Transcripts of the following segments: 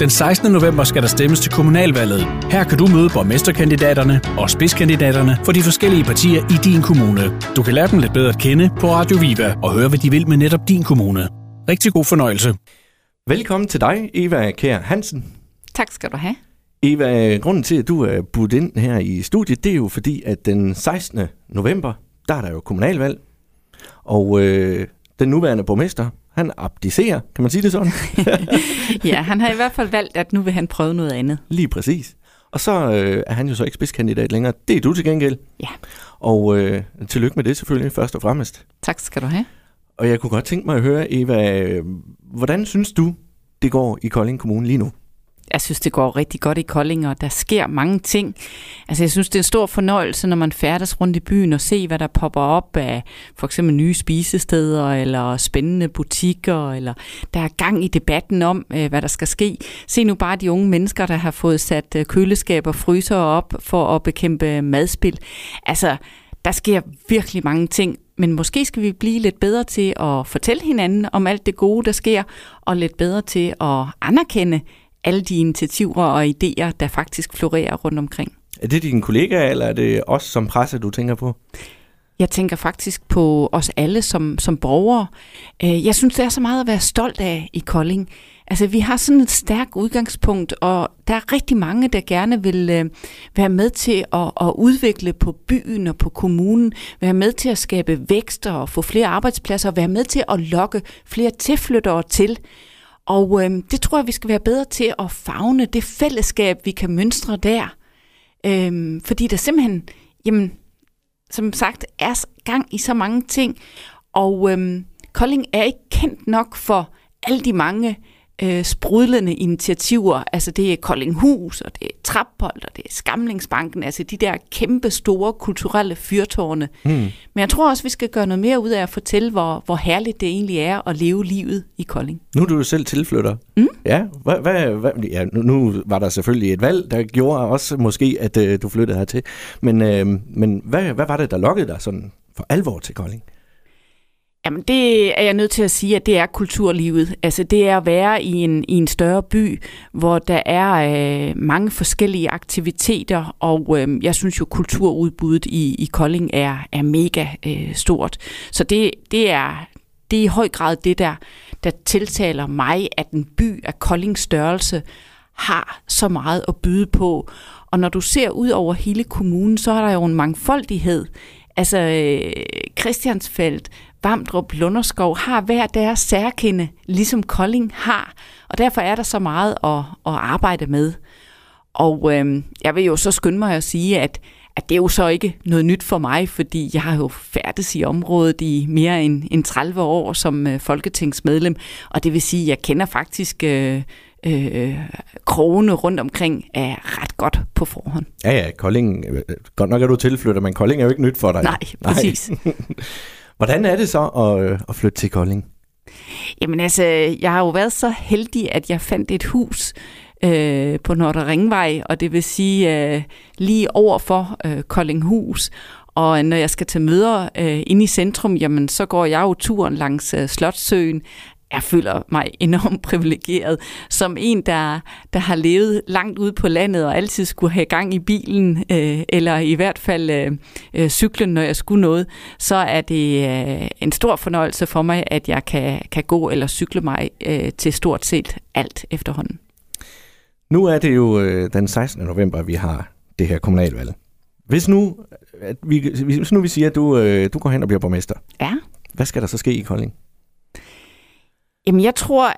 Den 16. november skal der stemmes til kommunalvalget. Her kan du møde borgmesterkandidaterne og spidskandidaterne for de forskellige partier i din kommune. Du kan lære dem lidt bedre at kende på Radio Viva og høre, hvad de vil med netop din kommune. Rigtig god fornøjelse. Velkommen til dig, Eva Kær Hansen. Tak skal du have. Eva, grunden til, at du er budt ind her i studiet, det er jo fordi, at den 16. november, der er der jo kommunalvalg. Og øh, den nuværende borgmester, han abdicerer, kan man sige det sådan? ja, han har i hvert fald valgt, at nu vil han prøve noget andet. Lige præcis. Og så øh, er han jo så ikke spidskandidat længere. Det er du til gengæld. Ja. Og øh, tillykke med det selvfølgelig, først og fremmest. Tak skal du have. Og jeg kunne godt tænke mig at høre, Eva, øh, hvordan synes du, det går i Kolding Kommune lige nu? Jeg synes, det går rigtig godt i Kolding, og der sker mange ting. Altså, jeg synes, det er en stor fornøjelse, når man færdes rundt i byen og se, hvad der popper op af for eksempel nye spisesteder, eller spændende butikker, eller der er gang i debatten om, øh, hvad der skal ske. Se nu bare de unge mennesker, der har fået sat øh, køleskab og fryser op for at bekæmpe madspil. Altså, der sker virkelig mange ting, men måske skal vi blive lidt bedre til at fortælle hinanden om alt det gode, der sker, og lidt bedre til at anerkende, alle de initiativer og idéer, der faktisk florerer rundt omkring. Er det dine kollegaer, eller er det os som presse, du tænker på? Jeg tænker faktisk på os alle som, som borgere. Øh, jeg synes, det er så meget at være stolt af i Kolding. Altså, vi har sådan et stærkt udgangspunkt, og der er rigtig mange, der gerne vil øh, være med til at, at udvikle på byen og på kommunen, være med til at skabe vækst og få flere arbejdspladser, og være med til at lokke flere tilflyttere til. Og øh, det tror jeg, vi skal være bedre til at fagne det fællesskab, vi kan mønstre der. Øh, fordi der simpelthen, jamen, som sagt, er gang i så mange ting. Og øh, Kolding er ikke kendt nok for alle de mange øh, sprudlende initiativer. Altså det er Koldinghus, og det er Trappold, og det er Skamlingsbanken, altså de der kæmpe store kulturelle fyrtårne. Mm. Men jeg tror også, vi skal gøre noget mere ud af at fortælle, hvor, hvor herligt det egentlig er at leve livet i Kolding. Nu er du jo selv tilflytter. Mm? Ja, hvad, hvad, hvad, ja nu, nu var der selvfølgelig et valg, der gjorde også måske, at øh, du flyttede hertil. Men, øh, men hvad, hvad var det, der lokkede dig sådan for alvor til Kolding? Jamen det er jeg nødt til at sige, at det er kulturlivet. Altså det er at være i en, i en større by, hvor der er øh, mange forskellige aktiviteter, og øh, jeg synes jo, kulturudbuddet i, i Kolding er, er mega øh, stort. Så det, det, er, det er i høj grad det, der, der tiltaler mig, at en by af Koldings størrelse har så meget at byde på. Og når du ser ud over hele kommunen, så er der jo en mangfoldighed. Altså øh, Christiansfeldt, Vamdrup, Lunderskov har hver deres særkende, ligesom Kolding har. Og derfor er der så meget at, at arbejde med. Og øh, jeg vil jo så skynde mig at sige, at, at det er jo så ikke noget nyt for mig, fordi jeg har jo færdes i området i mere end, end 30 år som øh, folketingsmedlem. Og det vil sige, at jeg kender faktisk... Øh, øh, krogene rundt omkring er ret godt på forhånd. Ja, ja, Kolding, øh, godt nok er du tilflytter, men Kolding er jo ikke nyt for dig. Nej, præcis. Nej. Hvordan er det så at, øh, at flytte til Kolding? Jamen altså, jeg har jo været så heldig, at jeg fandt et hus øh, på Nordre Ringvej, og det vil sige øh, lige over for øh, Koldinghus. Og når jeg skal til møder øh, inde i centrum, jamen så går jeg jo turen langs øh, Slottsøen jeg føler mig enormt privilegeret som en, der, der har levet langt ude på landet og altid skulle have gang i bilen, øh, eller i hvert fald øh, øh, cyklen, når jeg skulle noget, så er det øh, en stor fornøjelse for mig, at jeg kan, kan gå eller cykle mig øh, til stort set alt efterhånden. Nu er det jo øh, den 16. november, vi har det her kommunalvalg. Hvis nu, at vi, hvis nu vi siger, at du, øh, du går hen og bliver borgmester, ja. hvad skal der så ske i Kolding? Jamen, jeg tror,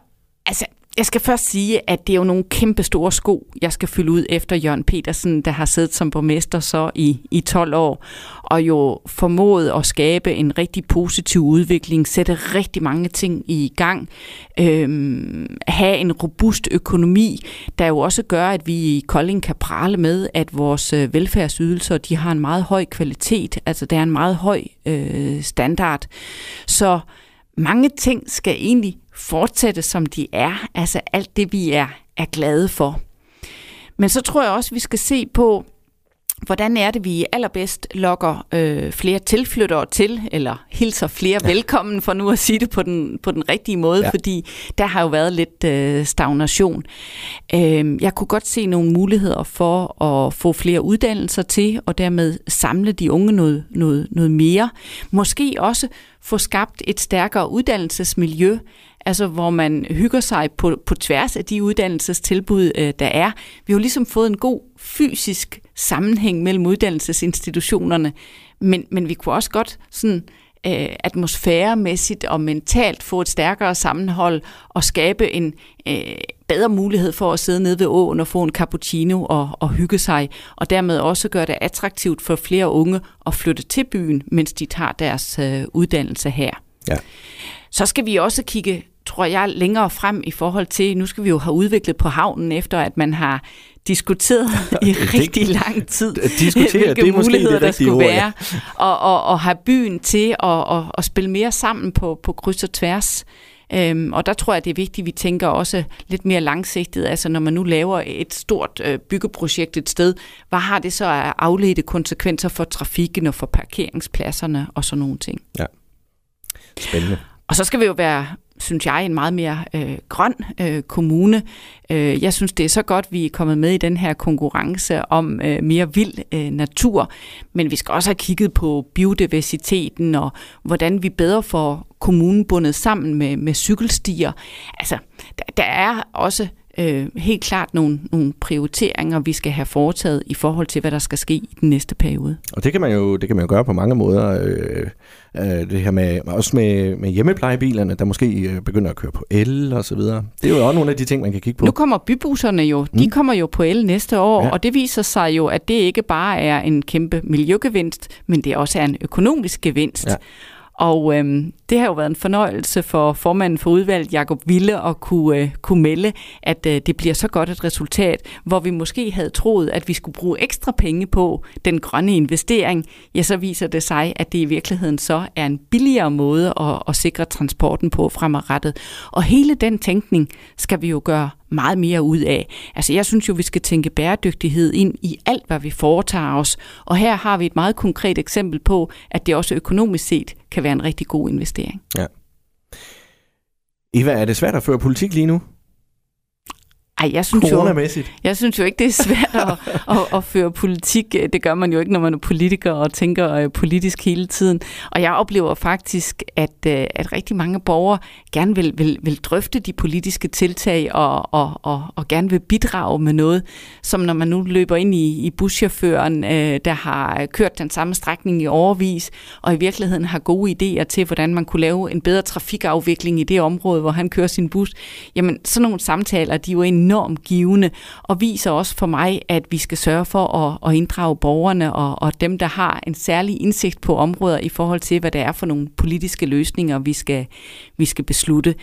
altså, jeg skal først sige, at det er jo nogle kæmpe store sko, jeg skal fylde ud efter Jørgen Petersen, der har siddet som borgmester så i, i 12 år, og jo formået at skabe en rigtig positiv udvikling, sætte rigtig mange ting i gang, øhm, have en robust økonomi, der jo også gør, at vi i Kolding kan prale med, at vores øh, velfærdsydelser, de har en meget høj kvalitet, altså der er en meget høj øh, standard. Så mange ting skal egentlig fortsætte, som de er. Altså alt det, vi er, er glade for. Men så tror jeg også, vi skal se på, hvordan er det, vi allerbedst lokker øh, flere tilflyttere til, eller hilser flere ja. velkommen, for nu at sige det på den, på den rigtige måde, ja. fordi der har jo været lidt øh, stagnation. Øh, jeg kunne godt se nogle muligheder for at få flere uddannelser til, og dermed samle de unge noget, noget, noget mere. Måske også få skabt et stærkere uddannelsesmiljø, altså hvor man hygger sig på, på tværs af de uddannelsestilbud, øh, der er. Vi har jo ligesom fået en god fysisk sammenhæng mellem uddannelsesinstitutionerne, men, men vi kunne også godt sådan øh, atmosfæremæssigt og mentalt få et stærkere sammenhold og skabe en øh, bedre mulighed for at sidde nede ved åen og få en cappuccino og, og hygge sig, og dermed også gøre det attraktivt for flere unge at flytte til byen, mens de tager deres øh, uddannelse her. Ja. Så skal vi også kigge tror jeg, længere frem i forhold til, nu skal vi jo have udviklet på havnen, efter at man har diskuteret i rigtig lang tid, hvilke det er muligheder der skulle ord, være, og, og, og have byen til at og, og spille mere sammen på, på kryds og tværs. Øhm, og der tror jeg, det er vigtigt, at vi tænker også lidt mere langsigtet. Altså når man nu laver et stort øh, byggeprojekt et sted, hvad har det så af afledte konsekvenser for trafikken og for parkeringspladserne og sådan nogle ting? Ja, spændende. Og så skal vi jo være synes jeg, en meget mere øh, grøn øh, kommune. Øh, jeg synes, det er så godt, vi er kommet med i den her konkurrence om øh, mere vild øh, natur, men vi skal også have kigget på biodiversiteten og hvordan vi bedre får kommunen bundet sammen med, med cykelstier. Altså, der, der er også øh, helt klart nogle, nogle prioriteringer, vi skal have foretaget i forhold til, hvad der skal ske i den næste periode. Og det kan man jo, det kan man jo gøre på mange måder. Øh, øh, det her med, også med, med hjemmeplejebilerne, der måske øh, begynder at køre på el og så videre. Det er jo også nogle af de ting, man kan kigge på. Nu kommer bybusserne jo. De mm. kommer jo på el næste år, ja. og det viser sig jo, at det ikke bare er en kæmpe miljøgevinst, men det også er en økonomisk gevinst. Ja. Og øhm, det har jo været en fornøjelse for formanden for udvalget, Jakob Ville, at kunne, øh, kunne melde, at øh, det bliver så godt et resultat, hvor vi måske havde troet, at vi skulle bruge ekstra penge på den grønne investering. Ja, så viser det sig, at det i virkeligheden så er en billigere måde at, at sikre transporten på fremadrettet. Og hele den tænkning skal vi jo gøre meget mere ud af. Altså jeg synes jo, vi skal tænke bæredygtighed ind i alt, hvad vi foretager os. Og her har vi et meget konkret eksempel på, at det også økonomisk set kan være en rigtig god investering. Ja. Eva, er det svært at føre politik lige nu? Ej, jeg synes, jo, jeg synes jo ikke, det er svært at, at, at føre politik. Det gør man jo ikke, når man er politiker og tænker øh, politisk hele tiden. Og jeg oplever faktisk, at, øh, at rigtig mange borgere gerne vil, vil, vil drøfte de politiske tiltag og, og, og, og gerne vil bidrage med noget, som når man nu løber ind i, i buschaufføren, øh, der har kørt den samme strækning i overvis, og i virkeligheden har gode idéer til, hvordan man kunne lave en bedre trafikafvikling i det område, hvor han kører sin bus. Jamen, sådan nogle samtaler, de er jo en enormt givende, og viser også for mig, at vi skal sørge for at, at inddrage borgerne og, og dem, der har en særlig indsigt på områder i forhold til, hvad det er for nogle politiske løsninger, vi skal, vi skal beslutte.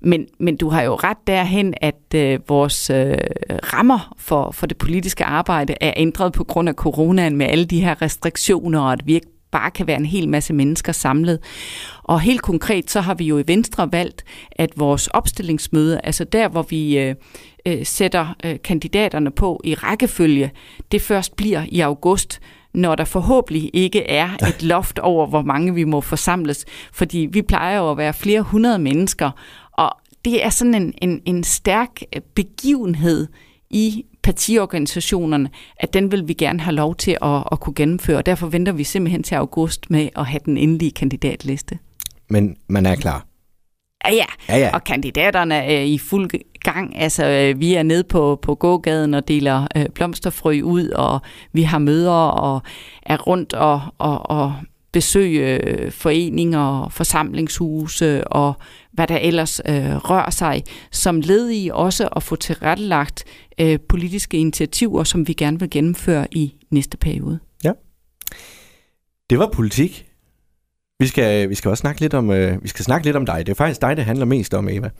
Men, men du har jo ret derhen, at øh, vores øh, rammer for, for det politiske arbejde er ændret på grund af coronaen med alle de her restriktioner, og at vi ikke bare kan være en hel masse mennesker samlet. Og helt konkret, så har vi jo i Venstre valgt, at vores opstillingsmøde, altså der, hvor vi øh, øh, sætter øh, kandidaterne på i rækkefølge, det først bliver i august, når der forhåbentlig ikke er et loft over, hvor mange vi må forsamles. Fordi vi plejer jo at være flere hundrede mennesker, og det er sådan en, en, en stærk begivenhed i partiorganisationerne, at den vil vi gerne have lov til at, at kunne gennemføre. Derfor venter vi simpelthen til august med at have den endelige kandidatliste. Men man er klar? Ja, ja. ja, ja. Og kandidaterne er i fuld gang. Altså, øh, vi er nede på, på gågaden og deler øh, blomsterfrø ud, og vi har møder og er rundt og, og, og besøge øh, foreninger, forsamlingshuse og hvad der ellers øh, rører sig, som led i også at få tilrettelagt øh, politiske initiativer, som vi gerne vil gennemføre i næste periode. Ja. Det var politik. Vi skal, vi skal også snakke lidt om, øh, vi skal snakke lidt om dig. Det er faktisk dig, det handler mest om, Eva.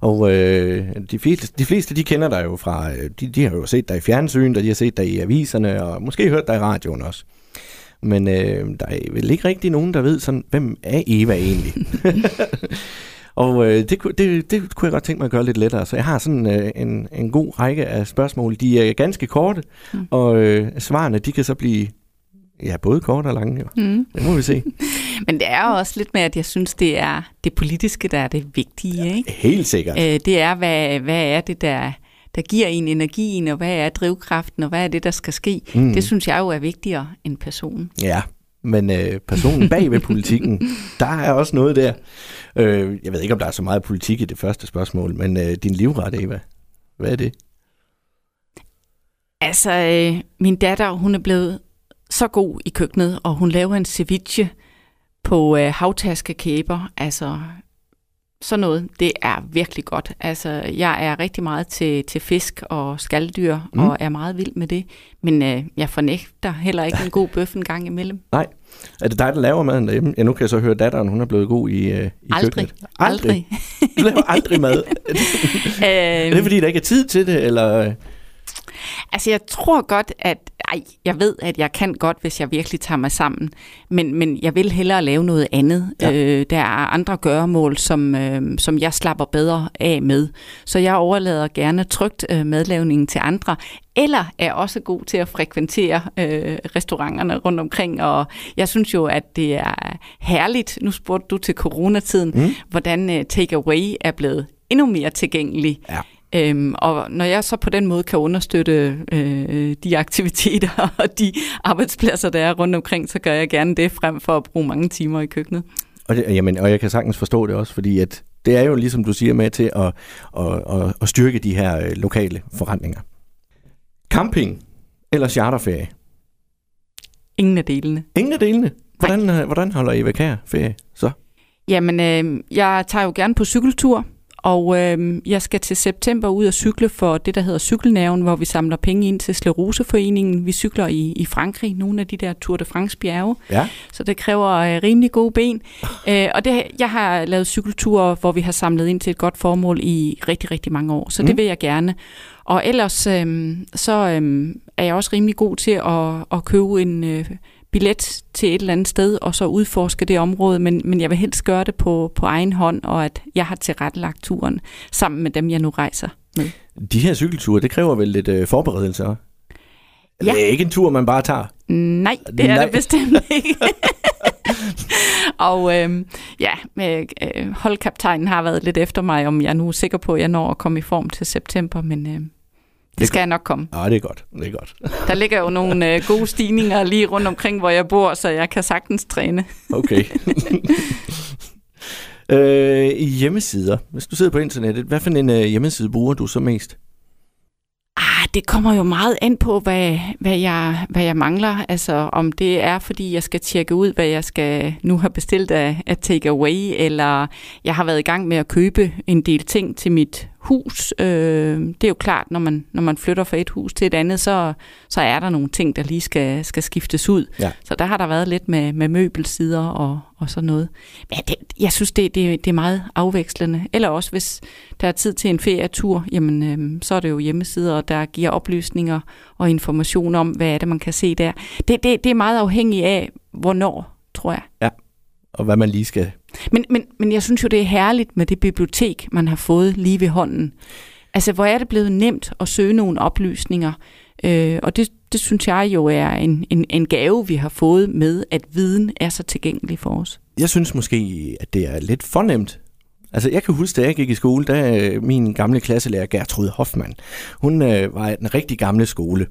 Og øh, de, fleste, de fleste, de kender dig jo fra, øh, de, de har jo set dig i fjernsyn, og de har set dig i aviserne, og måske hørt dig i radioen også. Men øh, der er vel ikke rigtig nogen, der ved sådan, hvem er Eva egentlig? Og øh, det, kunne- det, det kunne jeg godt tænke mig at gøre lidt lettere. Så jeg har sådan øh, en, en god række af spørgsmål. De er ganske korte, mm. og øh, svarene de kan så blive ja, både korte og lange. Jo. Mm. Det må vi se. Men det er jo også lidt med, at jeg synes, det er det politiske, der er det vigtige. Ikke? Helt sikkert. Øh, det er, hvad, hvad er det, der, der giver en energien, og hvad er drivkraften, og hvad er det, der skal ske. Mm. Det synes jeg jo er vigtigere end personen. Ja, men øh, personen bag ved politikken, der er også noget der. Øh, jeg ved ikke, om der er så meget politik i det første spørgsmål, men øh, din livret, Eva, hvad er det? Altså, øh, min datter, hun er blevet så god i køkkenet, og hun laver en ceviche på øh, havtaskekæber. Altså, sådan noget, det er virkelig godt. Altså, jeg er rigtig meget til, til fisk og skalddyr, Mm. og er meget vild med det. Men øh, jeg fornægter heller ikke en god bøf en gang imellem. Er det dig, der laver maden derhjemme? Ja, nu kan jeg så høre, at datteren hun er blevet god i, øh, i Aldrig. køkkenet. Aldrig. Du laver aldrig mad. er øh, det, fordi der ikke er tid til det, eller... Altså, jeg tror godt, at... Ej, jeg ved, at jeg kan godt, hvis jeg virkelig tager mig sammen. Men, men jeg vil hellere lave noget andet. Ja. Øh, der er andre gøremål, som, øh, som jeg slapper bedre af med. Så jeg overlader gerne trygt øh, madlavningen til andre. Eller er også god til at frekventere øh, restauranterne rundt omkring. Og jeg synes jo, at det er herligt. Nu spurgte du til coronatiden, Mm. hvordan øh, takeaway er blevet endnu mere tilgængelig. Ja. Øhm, og når jeg så på den måde kan understøtte øh, de aktiviteter og de arbejdspladser, der er rundt omkring, så gør jeg gerne det frem for at bruge mange timer i køkkenet. Og, det, jamen, og jeg kan sagtens forstå det også, fordi at det er jo ligesom du siger med til at, at, at, at styrke de her øh, lokale forretninger. Camping eller charterferie? Ingen af delene. Ingen af delene. Hvordan, øh, hvordan holder Eva Kær ferie så? Jamen, øh, jeg tager jo gerne på cykeltur, og øh, jeg skal til september ud og cykle for det, der hedder Cykelnaven, hvor vi samler penge ind til Sleroseforeningen. Vi cykler i, i Frankrig, nogle af de der Tour de France bjerge. Ja. Så det kræver øh, rimelig gode ben. Øh, og det, jeg har lavet cykelture, hvor vi har samlet ind til et godt formål i rigtig, rigtig mange år. Så mm. det vil jeg gerne. Og ellers øh, så øh, er jeg også rimelig god til at, at købe en øh, billet til et eller andet sted, og så udforske det område. Men, men jeg vil helst gøre det på, på egen hånd, og at jeg har tilrettelagt turen sammen med dem, jeg nu rejser med. De her cykelture, det kræver vel lidt øh, forberedelse? Ja. Det er ikke en tur, man bare tager. Nej, det er Nej. det bestemt ikke. og øhm, ja, med, øh, holdkaptajnen har været lidt efter mig, om jeg nu er sikker på, at jeg når at komme i form til september, men øh, det skal jeg nok komme. Ja, det er godt. Det er godt. Der ligger jo nogle øh, gode stigninger lige rundt omkring, hvor jeg bor, så jeg kan sagtens træne. Okay. øh, hjemmesider. Hvis du sidder på internettet, hvad for en øh, hjemmeside bruger du så mest? Ah, det kommer jo meget an på, hvad, hvad, jeg, hvad jeg mangler. Altså, om det er, fordi jeg skal tjekke ud, hvad jeg skal nu have bestilt af, af takeaway, eller jeg har været i gang med at købe en del ting til mit hus. Øh, det er jo klart, når man, når man flytter fra et hus til et andet, så, så er der nogle ting, der lige skal, skal skiftes ud. Ja. Så der har der været lidt med, med møbelsider og, og sådan noget. Men det, jeg synes, det, det, det er meget afvekslende. Eller også, hvis der er tid til en ferietur, jamen, øhm, så er det jo hjemmesider, der giver oplysninger og information om, hvad er det, man kan se der. Det, det, det er meget afhængigt af, hvornår, tror jeg. Og hvad man lige skal... Men, men, men jeg synes jo, det er herligt med det bibliotek, man har fået lige ved hånden. Altså, hvor er det blevet nemt at søge nogle oplysninger? Øh, og det, det synes jeg jo er en, en, en gave, vi har fået med, at viden er så tilgængelig for os. Jeg synes måske, at det er lidt fornemt. Altså, jeg kan huske, da jeg gik i skole, da øh, min gamle klasselærer Gertrud Hoffmann, hun øh, var en rigtig gamle skole.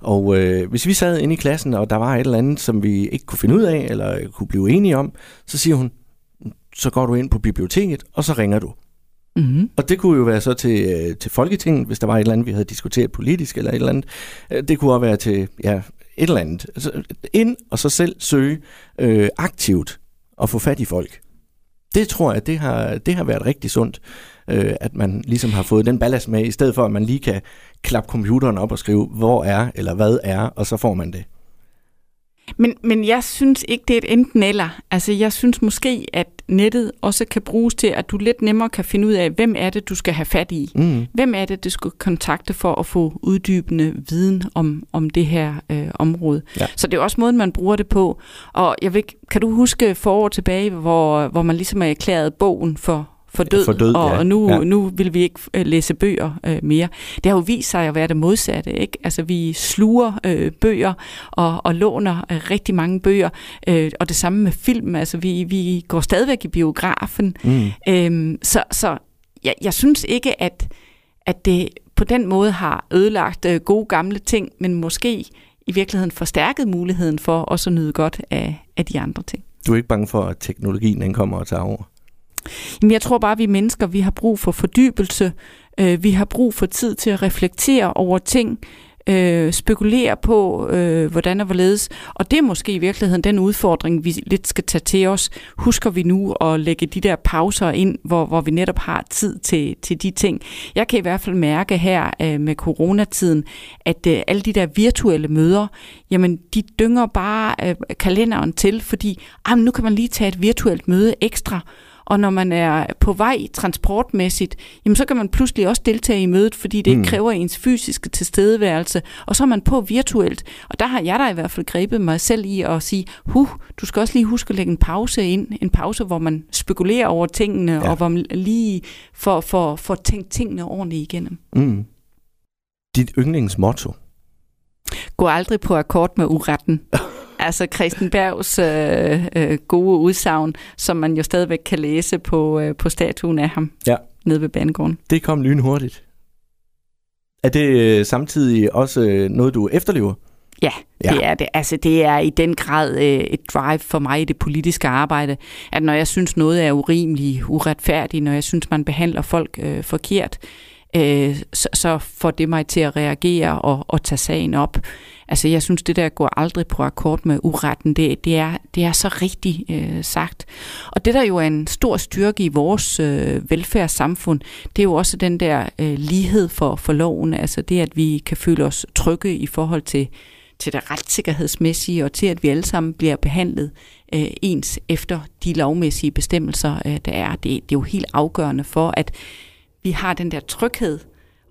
Og øh, hvis vi sad inde i klassen, og der var et eller andet, som vi ikke kunne finde ud af, eller øh, kunne blive enige om, så siger hun, så går du ind på biblioteket, og så ringer du. Mm-hmm. Og det kunne jo være så til, øh, til Folketinget, hvis der var et eller andet, vi havde diskuteret politisk eller et eller andet. Øh, Det kunne også være til ja, et eller andet. Altså, ind og så selv søge øh, aktivt og få fat i folk. Det tror jeg, det har, det har været rigtig sundt, øh, at man ligesom har fået den ballast med, i stedet for at man lige kan klappe computeren op og skrive, hvor er eller hvad er, og så får man det. Men, men jeg synes ikke, det er et enten eller. Altså, jeg synes måske, at nettet også kan bruges til, at du lidt nemmere kan finde ud af, hvem er det, du skal have fat i. Mm. Hvem er det, du skal kontakte for at få uddybende viden om, om det her øh, område? Ja. Så det er også måden, man bruger det på. Og jeg ved, kan du huske forår tilbage, hvor, hvor man ligesom er erklæret bogen for, for død, For død, og, ja. og nu, Ja. nu vil vi ikke øh, læse bøger øh, mere. Det har jo vist sig at være det modsatte. Ikke? Altså, vi sluger øh, bøger og, og låner øh, rigtig mange bøger, øh, og det samme med film. Altså, vi, vi går stadigvæk i biografen. Mm. Øhm, så så jeg, jeg synes ikke, at, at det på den måde har ødelagt øh, gode gamle ting, men måske i virkeligheden forstærket muligheden for også at nyde godt af, af de andre ting. Du er ikke bange for, at teknologien den kommer og tager over? Jamen, jeg tror bare, at vi mennesker, vi har brug for fordybelse. Øh, vi har brug for tid til at reflektere over ting, øh, spekulere på, øh, hvordan og hvorledes. Og det er måske i virkeligheden den udfordring, vi lidt skal tage til os. Husker vi nu at lægge de der pauser ind, hvor, hvor vi netop har tid til, til de ting. Jeg kan i hvert fald mærke her øh, med coronatiden, at øh, alle de der virtuelle møder, jamen de dynger bare øh, kalenderen til, fordi ah, nu kan man lige tage et virtuelt møde ekstra. Og når man er på vej transportmæssigt, jamen så kan man pludselig også deltage i mødet, fordi det ikke Mm. kræver ens fysiske tilstedeværelse. Og så er man på virtuelt. Og der har jeg da i hvert fald grebet mig selv i at sige, huh, du skal også lige huske at lægge en pause ind. En pause, hvor man spekulerer over tingene, ja. og hvor man lige får, får, får tænkt tingene ordentligt igennem. Mm. Dit yndlingsmotto? Gå aldrig på akkord med uretten. Altså Christian Bergs øh, øh, gode udsagn, som man jo stadigvæk kan læse på, øh, på statuen af ham Ja. nede ved banegården. Det kom lynhurtigt. Er det øh, samtidig også øh, noget, du efterlever? Ja, Ja. det er det. Altså, det er i den grad øh, et drive for mig i det politiske arbejde, at når jeg synes noget er urimeligt, uretfærdigt, når jeg synes, man behandler folk øh, forkert, øh, så, så får det mig til at reagere og, og tage sagen op. Altså, jeg synes, det der går aldrig på akkord med uretten, det, det, er, det er så rigtigt øh, sagt. Og det, der jo er en stor styrke i vores øh, velfærdssamfund, det er jo også den der øh, lighed for, for loven, altså det, at vi kan føle os trygge i forhold til til det retssikkerhedsmæssige, og til at vi alle sammen bliver behandlet øh, ens efter de lovmæssige bestemmelser, øh, der er. Det, det er jo helt afgørende for, at vi har den der tryghed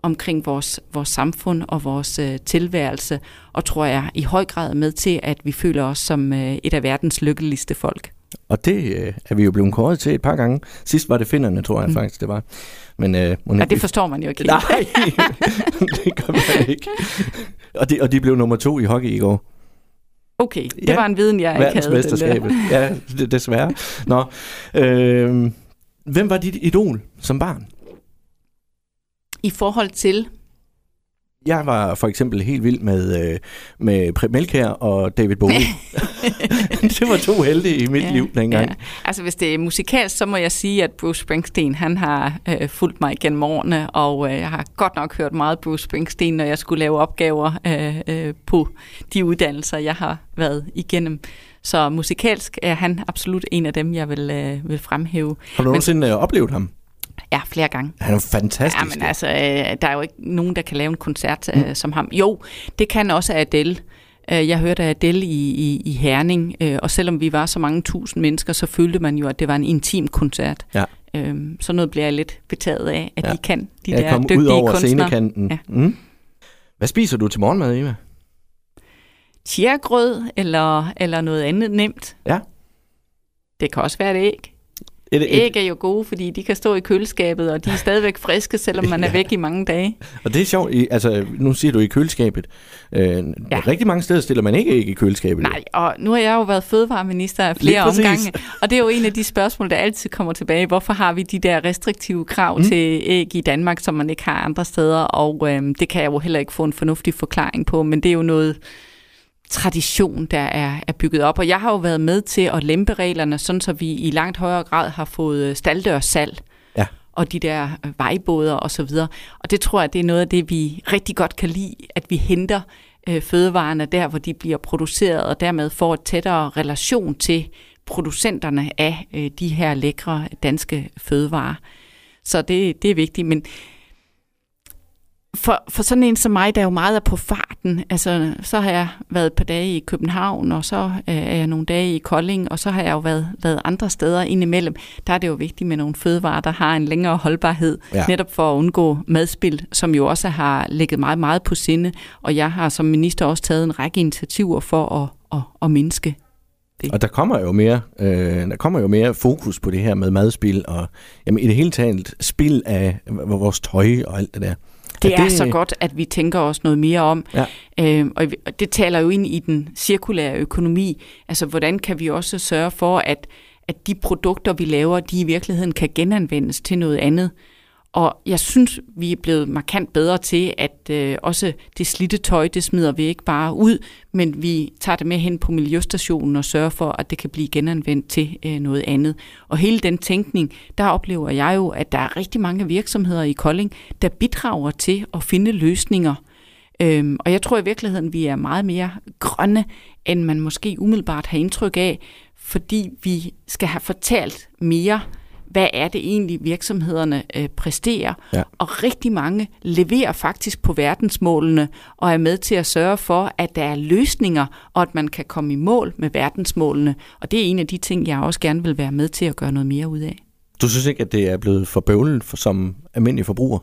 omkring vores, vores samfund og vores øh, tilværelse, og tror jeg i høj grad med til, at vi føler os som øh, et af verdens lykkeligste folk. Og det øh, er vi jo blevet kåret til et par gange. Sidst var det finderne, tror jeg Mm. faktisk, det var. Men, øh, må Og det forstår man jo ikke. Nej, det gør man ikke. Og de, og de blev nummer to i hockey i går. Okay, det Ja, var en viden, jeg ikke havde. Verdensmesterskabet. Ja, det, desværre. Nå, øh, hvem var dit idol som barn? I forhold til, Jeg var for eksempel helt vild med, øh, med Preben Melkær og David Bowie. det var to helte i mit ja, liv dengang. Ja. Altså hvis det er musikalsk, så må jeg sige, at Bruce Springsteen, han har øh, fulgt mig gennem årene, og øh, jeg har godt nok hørt meget Bruce Springsteen, når jeg skulle lave opgaver øh, øh, på de uddannelser, jeg har været igennem. Så musikalsk er han absolut en af dem, jeg vil, øh, vil fremhæve. Har du nogensinde øh, oplevet ham? Ja, flere gange. Han er fantastisk. Ja, men altså, øh, der er jo ikke nogen, der kan lave en koncert øh, mm. som ham. Jo, det kan også Adele. Øh, Jeg hørte Adele i, i, i Herning, øh, og selvom vi var så mange tusind mennesker, så følte man jo, at det var en intim koncert. Ja. Øhm, så noget bliver jeg lidt betaget af, at Ja. ja. de kan, de jeg der kom dygtige ud over kunstnere. scenekanten. Ja. Mm. Hvad spiser du til morgenmad, Eva? Chiagrød eller, eller noget andet nemt. Ja. Det kan også være et æg. Et, et, Æg er jo gode, fordi de kan stå i køleskabet, og de er stadigvæk friske, selvom man er Ja. væk i mange dage. og det er sjovt, i, altså nu siger du i køleskabet. Øh, ja. Rigtig mange steder stiller man ikke æg i køleskabet. Nej, og nu har jeg jo været fødevareminister af flere omgange, og det er jo en af de spørgsmål, der altid kommer tilbage. Hvorfor har vi de der restriktive krav Mm. til æg i Danmark, som man ikke har andre steder? Og øhm, det kan jeg jo heller ikke få en fornuftig forklaring på, men det er jo noget tradition, der er, er bygget op. Og jeg har jo været med til at lempe reglerne, sådan så vi i langt højere grad har fået øh, staldørssalg Ja. og de der øh, vejbåder og så videre. Og det tror jeg, det er noget af det, vi rigtig godt kan lide, at vi henter øh, fødevarene der, hvor de bliver produceret, og dermed får et tættere relation til producenterne af øh, de her lækre danske fødevarer. Så det, det er vigtigt, men for, for sådan en som mig, der er jo meget er på farten, altså så har jeg været et par dage i København, og så øh, er jeg nogle dage i Kolding, og så har jeg jo været, været andre steder indimellem. Der er det jo vigtigt med nogle fødevarer, der har en længere holdbarhed, Ja. netop for at undgå madspil, som jo også har ligget meget, meget på sinde, og jeg har som minister også taget en række initiativer for at, at, at mindske det. Og der kommer jo mere, øh, der kommer jo mere fokus på det her med madspil, og jamen, i det hele taget spil af vores tøj og alt det der. Det er det... så godt, at vi tænker os noget mere om. Ja. Øh, og det taler jo ind i den cirkulære økonomi. Altså, hvordan kan vi også sørge for, at, at de produkter, vi laver, de i virkeligheden kan genanvendes til noget andet. Og jeg synes, vi er blevet markant bedre til, at øh, også det slidte tøj, det smider vi ikke bare ud, men vi tager det med hen på miljøstationen og sørger for, at det kan blive genanvendt til øh, noget andet. Og hele den tænkning, der oplever jeg jo, at der er rigtig mange virksomheder i Kolding, der bidrager til at finde løsninger. Øhm, og jeg tror i virkeligheden, vi er meget mere grønne, end man måske umiddelbart har indtryk af, fordi vi skal have fortalt mere hvad er det egentlig virksomhederne øh, præsterer. Ja. Og rigtig mange leverer faktisk på verdensmålene og er med til at sørge for, at der er løsninger, og at man kan komme i mål med verdensmålene. Og det er en af de ting, jeg også gerne vil være med til at gøre noget mere ud af. Du synes ikke, at det er blevet for bøvlet for, som almindelig forbruger?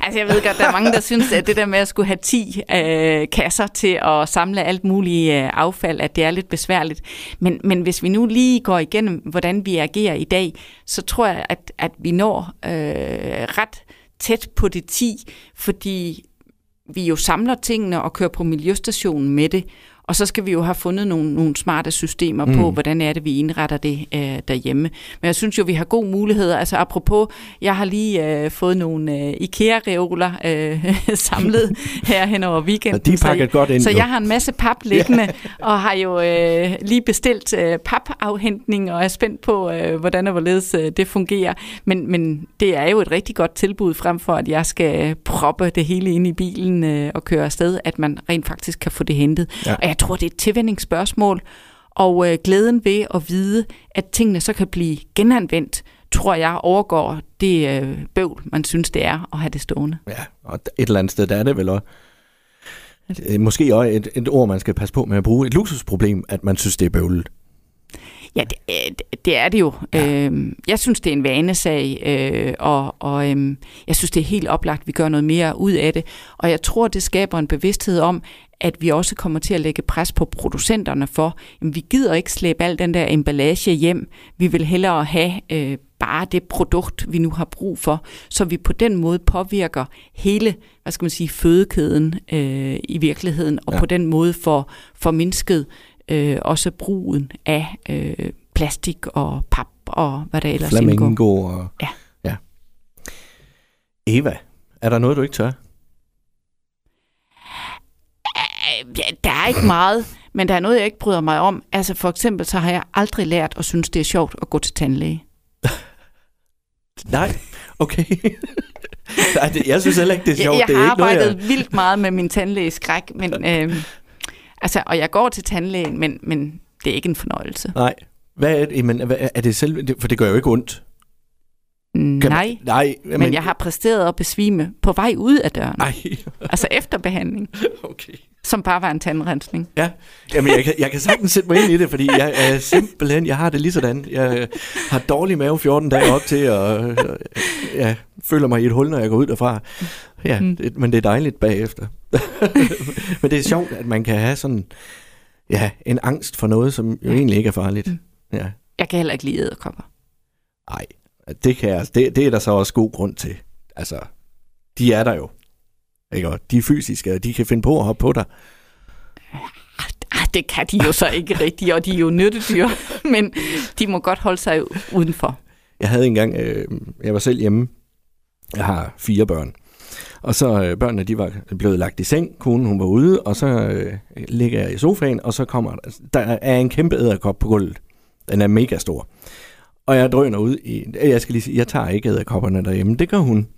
Altså jeg ved godt, der er mange, der synes, at det der med at skulle have 10 øh, kasser til at samle alt muligt øh, affald, at det er lidt besværligt. Men, men hvis vi nu lige går igennem, hvordan vi agerer i dag, så tror jeg, at, at vi når øh, ret tæt på det 10, fordi vi jo samler tingene og kører på miljøstationen med det. Og så skal vi jo have fundet nogle, nogle smarte systemer mm. på, hvordan er det, vi indretter det øh, derhjemme. Men jeg synes jo, vi har gode muligheder. Altså apropos, jeg har lige øh, fået nogle øh, IKEA-reoler øh, samlet her hen over weekenden. Og de så, godt ind. Så jo. jeg har en masse pap liggende, og har jo øh, lige bestilt øh, papafhentning, og er spændt på, øh, hvordan og hvorledes øh, det fungerer. Men, men det er jo et rigtig godt tilbud, frem for at jeg skal proppe det hele ind i bilen øh, og køre afsted, at man rent faktisk kan få det hentet. Ja. Og jeg tror, det er et tilvændingsspørgsmål, og øh, glæden ved at vide, at tingene så kan blive genanvendt, tror jeg overgår det øh, bøvl, man synes, det er at have det stående. Ja, og et eller andet sted, der er det vel også, øh, måske også et, et ord, man skal passe på med at bruge, et luksusproblem, at man synes, det er bøvlet. Ja, det, øh, det er det jo. Ja. Øhm, jeg synes, det er en vanesag, øh, og, og øhm, jeg synes, det er helt oplagt, at vi gør noget mere ud af det. Og jeg tror, det skaber en bevidsthed om, at vi også kommer til at lægge pres på producenterne for, at vi gider ikke slæbe al den der emballage hjem. Vi vil hellere have øh, bare det produkt, vi nu har brug for, så vi på den måde påvirker hele, hvad skal man sige, fødekæden øh, i virkeligheden, og ja. på den måde får, får mindsket øh, også brugen af øh, plastik og pap og hvad der ellers indgår. Flamingo og... Ja. ja. Eva, er der noget, du ikke tør? Øh, ja, Der er ikke meget, men der er noget, jeg ikke bryder mig om. Altså for eksempel, så har jeg aldrig lært at synes, det er sjovt at gå til tandlæge. Nej, okay. Nej, det, jeg synes heller ikke, det er sjovt. jeg, det jeg er har ikke noget, arbejdet vildt meget med min tandlægeskræk, men, øh, altså, og jeg går til tandlægen, men, men det er ikke en fornøjelse. Nej. Hvad er det? Men, hvad, er det selv? For det gør jo ikke ondt. Kan Nej, Man, nej, men, men jeg har præsteret at besvime på vej ud af døren. Nej, Altså efter behandling, okay. som bare var en tandrensning. Ja, Jamen, jeg, kan, jeg kan sagtens sætte mig ind i det, fordi jeg er simpelthen, jeg har det lige sådan. Jeg har dårlig mave 14 dage op til, og jeg føler mig i et hul, når jeg går ud derfra. Ja, Mm. det, men det er dejligt bagefter. men det er sjovt, at man kan have sådan, ja, en angst for noget, som jo egentlig ikke er farligt. Mm. Ja, Jeg kan heller ikke lide æderkopper. nej, det, kan jeg, det, det er der så også god grund til. Altså, de er der jo. Ikke? Og de er fysiske, og de kan finde på at hoppe på dig. Ah, det kan de jo så ikke rigtigt, og de er jo nyttedyr, men de må godt holde sig udenfor. Jeg havde engang, øh, jeg var selv hjemme. Jeg har fire børn. Og så øh, børnene, de var blevet lagt i seng. Konen, hun var ude, og så øh, ligger jeg i sofaen, og så kommer der, der er en kæmpe æderkop på gulvet. Den er mega stor. Og jeg drøner ud i, øh, jeg skal lige sige, jeg tager ikke æderkopperne derhjemme. Det gør hun.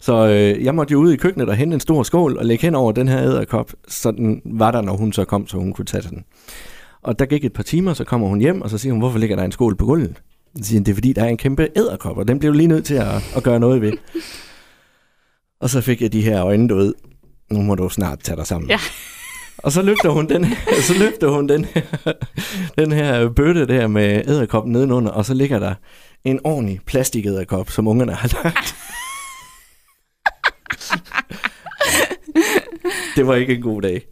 Så øh, jeg måtte jo ud i køkkenet og hente en stor skål og lægge hen over den her æderkop, så den var der, når hun så kom, så hun kunne tage den. Og der gik et par timer, så kommer hun hjem, og så siger hun, hvorfor ligger der en skål på gulvet? Så siger hun, det er fordi, der er en kæmpe æderkop, og den bliver du lige nødt til at, at gøre noget ved. Og så fik jeg de her øjne, du ved, nu må du snart tage dig sammen. Ja. Og så løfter hun den, så løfter hun den, her, den her bøtte der med æderkoppen nedenunder, og så ligger der en ordentlig plastikæderkop, som ungerne har lagt. det var ikke en god dag.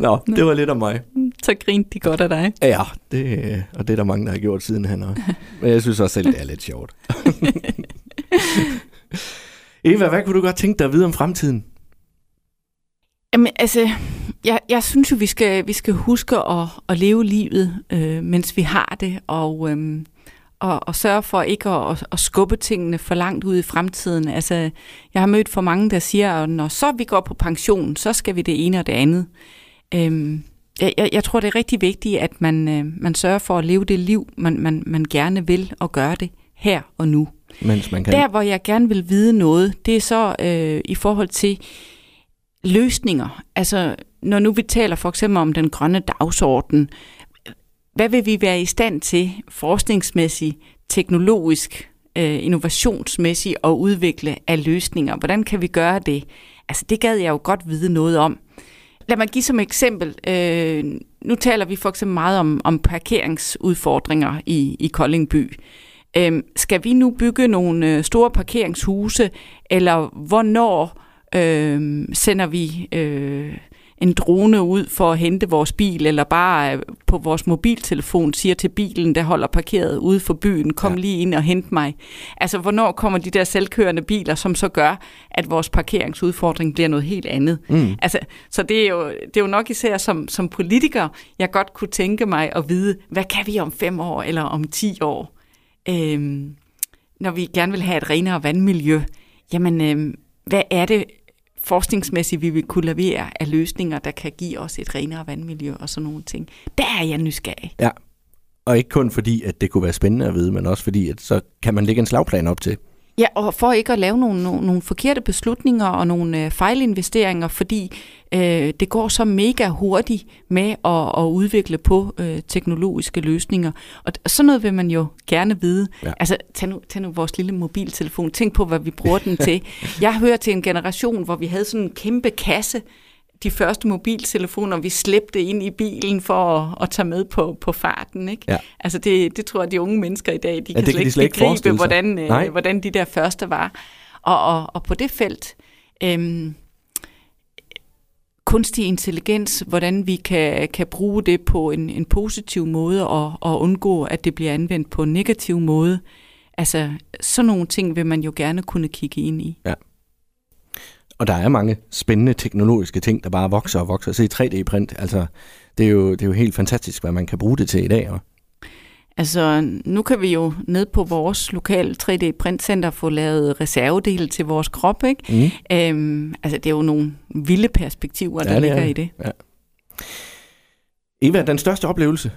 Nå, det var lidt om mig. Så grinte de godt af dig. Ja, det, og det er der mange, der har gjort siden han også. Men jeg synes også selv, det er lidt sjovt. Eva, hvad kunne du godt tænke dig at vide om fremtiden? Jamen, altså, jeg, jeg synes jo, vi skal, vi skal huske at, at leve livet, øh, mens vi har det, og, øh, og, og sørge for ikke at, at, skubbe tingene for langt ud i fremtiden. Altså, jeg har mødt for mange, der siger, at når så vi går på pension, så skal vi det ene og det andet. Øh, jeg, jeg tror, det er rigtig vigtigt, at man, øh, man sørger for at leve det liv, man, man, man gerne vil, og gøre det her og nu. Mens man kan. Der, hvor jeg gerne vil vide noget, det er så øh, i forhold til løsninger. Altså, når nu vi taler for eksempel om den grønne dagsorden, hvad vil vi være i stand til forskningsmæssigt, teknologisk, øh, innovationsmæssigt at udvikle af løsninger? Hvordan kan vi gøre det? Altså, det gad jeg jo godt vide noget om. Lad mig give som eksempel. Øh, nu taler vi for eksempel meget om, om parkeringsudfordringer i, i Koldingby. Øh, skal vi nu bygge nogle øh, store parkeringshuse, eller hvornår øh, sender vi øh, en drone ud for at hente vores bil, eller bare øh, på vores mobiltelefon siger til bilen, der holder parkeret ude for byen, kom ja. lige ind og hent mig. Altså, hvornår kommer de der selvkørende biler, som så gør, at vores parkeringsudfordring bliver noget helt andet? Mm. Altså, så det er, jo, det er jo nok især som, som politiker, jeg godt kunne tænke mig at vide, hvad kan vi om fem år eller om ti år? Øh, når vi gerne vil have et renere vandmiljø, jamen, øh, hvad er det, forskningsmæssigt vi vil kunne levere af løsninger, der kan give os et renere vandmiljø og sådan nogle ting. Der er jeg nysgerrig. Ja, og ikke kun fordi, at det kunne være spændende at vide, men også fordi, at så kan man lægge en slagplan op til. Ja, og for ikke at lave nogle, nogle, nogle forkerte beslutninger og nogle øh, fejlinvesteringer, fordi øh, det går så mega hurtigt med at, at udvikle på øh, teknologiske løsninger. Og sådan noget vil man jo gerne vide. Ja. Altså, tag nu, tag nu vores lille mobiltelefon. Tænk på, hvad vi bruger den til. Jeg hører til en generation, hvor vi havde sådan en kæmpe kasse, de første mobiltelefoner, vi slæbte ind i bilen for at, at tage med på, på farten. Ikke? Ja. Altså det, det tror jeg, de unge mennesker i dag, de ja, kan slet, kan de slet ikke begribe, hvordan, øh, hvordan de der første var. Og, og, og på det felt, øhm, kunstig intelligens, hvordan vi kan, kan bruge det på en, en positiv måde og, og undgå, at det bliver anvendt på en negativ måde. Altså, sådan nogle ting vil man jo gerne kunne kigge ind i. Ja. Og der er mange spændende teknologiske ting, der bare vokser og vokser. Se 3D-print, altså det er, jo, det er jo helt fantastisk, hvad man kan bruge det til i dag. Og... Altså, nu kan vi jo ned på vores lokale 3D-printcenter få lavet reservedele til vores krop, ikke? Mm. Øhm, altså, det er jo nogle vilde perspektiver, der ja, ligger i det. Ja. Eva, den største oplevelse?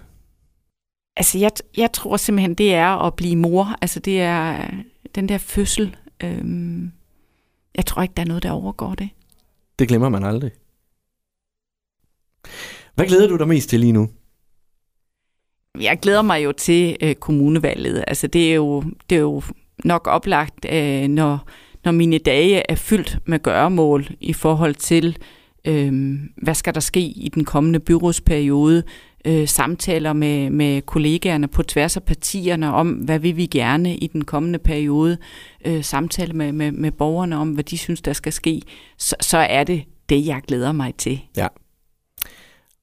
Altså, jeg, jeg tror simpelthen, det er at blive mor. Altså, det er den der fødsel. Øhm, jeg tror ikke, der er noget, der overgår det. Det glemmer man aldrig. Hvad glæder du dig mest til lige nu? Jeg glæder mig jo til øh, kommunevalget. Altså, det er jo, det er jo nok oplagt, øh, når, når mine dage er fyldt med gøremål i forhold til, øh, hvad skal der ske i den kommende byrådsperiode, øh, samtaler med, med kollegaerne på tværs af partierne om, hvad vil vi gerne i den kommende periode, øh, samtale med, med, med borgerne om, hvad de synes, der skal ske, så, så er det det, jeg glæder mig til. Ja.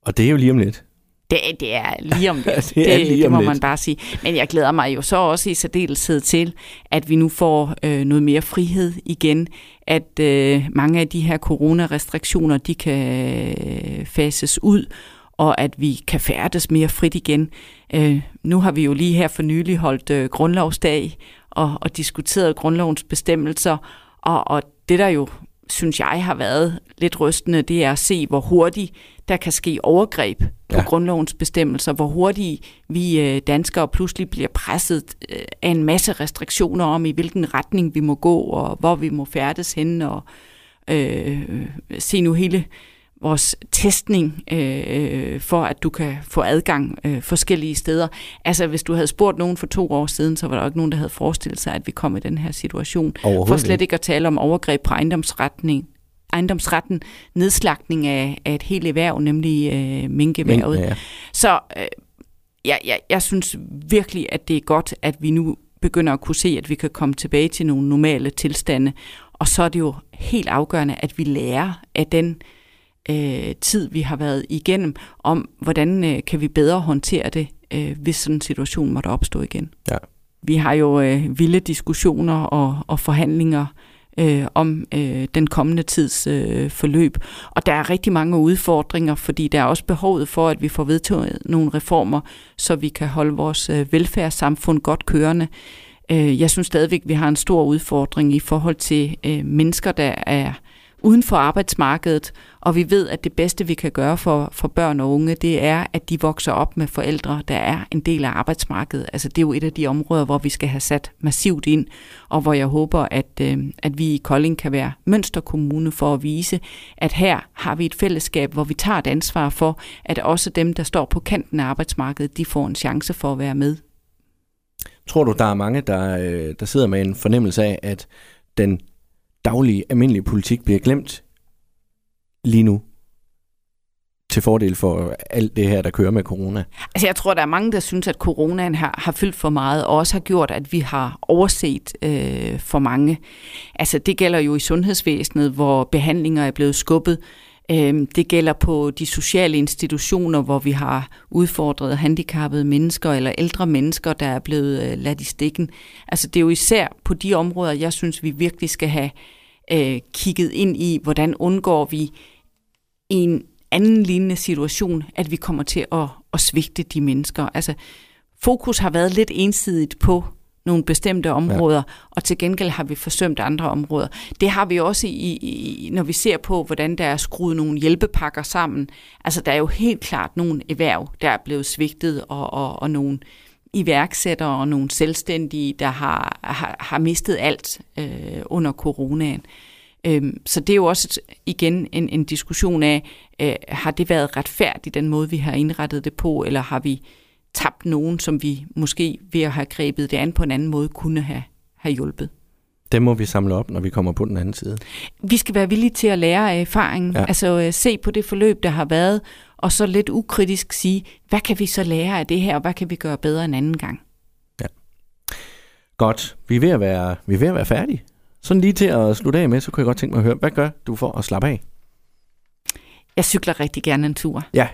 Og det er jo lige om lidt. Det, det er lige om lidt. det, det, lige det må lidt. man bare sige. Men jeg glæder mig jo så også i særdeleshed til, at vi nu får øh, noget mere frihed igen. At øh, mange af de her coronarestriktioner, de kan øh, fases ud, og at vi kan færdes mere frit igen. Øh, nu har vi jo lige her for nylig holdt øh, grundlovsdag og, og diskuteret grundlovens bestemmelser, og, og det der jo, synes jeg, har været lidt rystende, det er at se, hvor hurtigt der kan ske overgreb på ja. grundlovens bestemmelser, hvor hurtigt vi øh, danskere pludselig bliver presset øh, af en masse restriktioner om, i hvilken retning vi må gå, og hvor vi må færdes hen, og øh, se nu hele vores testning øh, for, at du kan få adgang øh, forskellige steder. Altså, hvis du havde spurgt nogen for to år siden, så var der ikke nogen, der havde forestillet sig, at vi kom i den her situation. For slet ikke at tale om overgreb på ejendomsretning, ejendomsretten, nedslagning af, af et helt erhverv, nemlig øh, minkeværet. Mink, ja. Så øh, jeg, jeg, jeg synes virkelig, at det er godt, at vi nu begynder at kunne se, at vi kan komme tilbage til nogle normale tilstande. Og så er det jo helt afgørende, at vi lærer af den øh, tid, vi har været igennem, om hvordan øh, kan vi bedre håndtere det, øh, hvis sådan en situation måtte opstå igen. Ja. Vi har jo øh, vilde diskussioner og, og forhandlinger øh, om øh, den kommende tids øh, forløb. Og der er rigtig mange udfordringer, fordi der er også behovet for, at vi får vedtaget nogle reformer, så vi kan holde vores øh, velfærdssamfund godt kørende. Øh, jeg synes stadigvæk, vi har en stor udfordring i forhold til øh, mennesker, der er uden for arbejdsmarkedet, og vi ved, at det bedste, vi kan gøre for, for børn og unge, det er, at de vokser op med forældre, der er en del af arbejdsmarkedet. Altså det er jo et af de områder, hvor vi skal have sat massivt ind, og hvor jeg håber, at, øh, at vi i Kolding kan være mønsterkommune for at vise, at her har vi et fællesskab, hvor vi tager et ansvar for, at også dem, der står på kanten af arbejdsmarkedet, de får en chance for at være med. Tror du, der er mange, der, øh, der sidder med en fornemmelse af, at den daglige, almindelige politik bliver glemt lige nu til fordel for alt det her, der kører med corona? Altså jeg tror, der er mange, der synes, at coronaen har, har fyldt for meget, og også har gjort, at vi har overset øh, for mange. Altså det gælder jo i sundhedsvæsenet, hvor behandlinger er blevet skubbet. Øhm, det gælder på de sociale institutioner, hvor vi har udfordret handicappede mennesker eller ældre mennesker, der er blevet øh, ladt i stikken. Altså det er jo især på de områder, jeg synes, vi virkelig skal have øh, kigget ind i, hvordan undgår vi en anden lignende situation, at vi kommer til at, at svigte de mennesker. Altså, fokus har været lidt ensidigt på nogle bestemte områder, ja. og til gengæld har vi forsømt andre områder. Det har vi også, i, i, når vi ser på, hvordan der er skruet nogle hjælpepakker sammen. Altså, der er jo helt klart nogle erhverv, der er blevet svigtet, og, og, og nogle iværksættere og nogle selvstændige, der har, har, har mistet alt øh, under coronaen. Øhm, så det er jo også igen en, en diskussion af, øh, har det været retfærdigt, den måde vi har indrettet det på, eller har vi tabt nogen, som vi måske ved at have grebet det an på en anden måde, kunne have, have hjulpet. Det må vi samle op, når vi kommer på den anden side. Vi skal være villige til at lære af erfaringen, ja. altså øh, se på det forløb, der har været, og så lidt ukritisk sige, hvad kan vi så lære af det her, og hvad kan vi gøre bedre en anden gang? Ja. Godt. Vi er ved at være, vi er ved at være færdige. Sådan lige til at slutte af med, så kunne jeg godt tænke mig at høre, hvad gør du for at slappe af? Jeg cykler rigtig gerne en tur. Ja.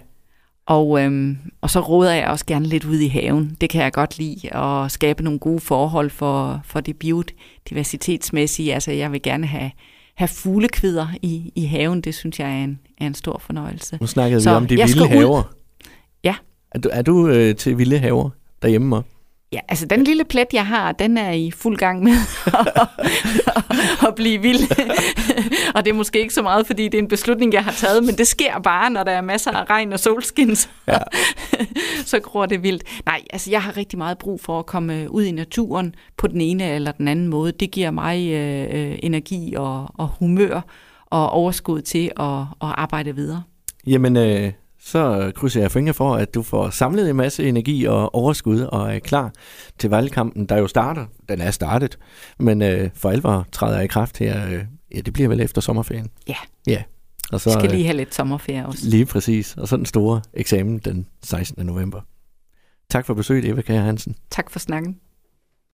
Og, øhm, og så råder jeg også gerne lidt ud i haven. Det kan jeg godt lide, at skabe nogle gode forhold for, for det biodiversitetsmæssige. Altså jeg vil gerne have, have fuglekvider i, i haven. Det synes jeg er en, er en stor fornøjelse. Nu snakkede så vi om de vilde haver. Ja. Er du, er du øh, til vilde haver derhjemme også? Ja, altså den lille plet, jeg har, den er i fuld gang med at blive vild. og det er måske ikke så meget, fordi det er en beslutning, jeg har taget, men det sker bare, når der er masser af regn og solskin, så, ja. så gror det vildt. Nej, altså jeg har rigtig meget brug for at komme ud i naturen på den ene eller den anden måde. Det giver mig øh, øh energi og, og humør og overskud til at, at arbejde videre. Jamen, øh, så krydser jeg fingre for, at du får samlet en masse energi og overskud og er klar til valgkampen, der jo starter. Den er startet, men øh, for alvor træder i kraft her. Øh, ja, det bliver vel efter sommerferien. Ja. Ja. Og så, Vi skal lige have lidt sommerferie også. Lige præcis. Og så den store eksamen den 16. november. Tak for besøget, Eva Kjær Hansen. Tak for snakken.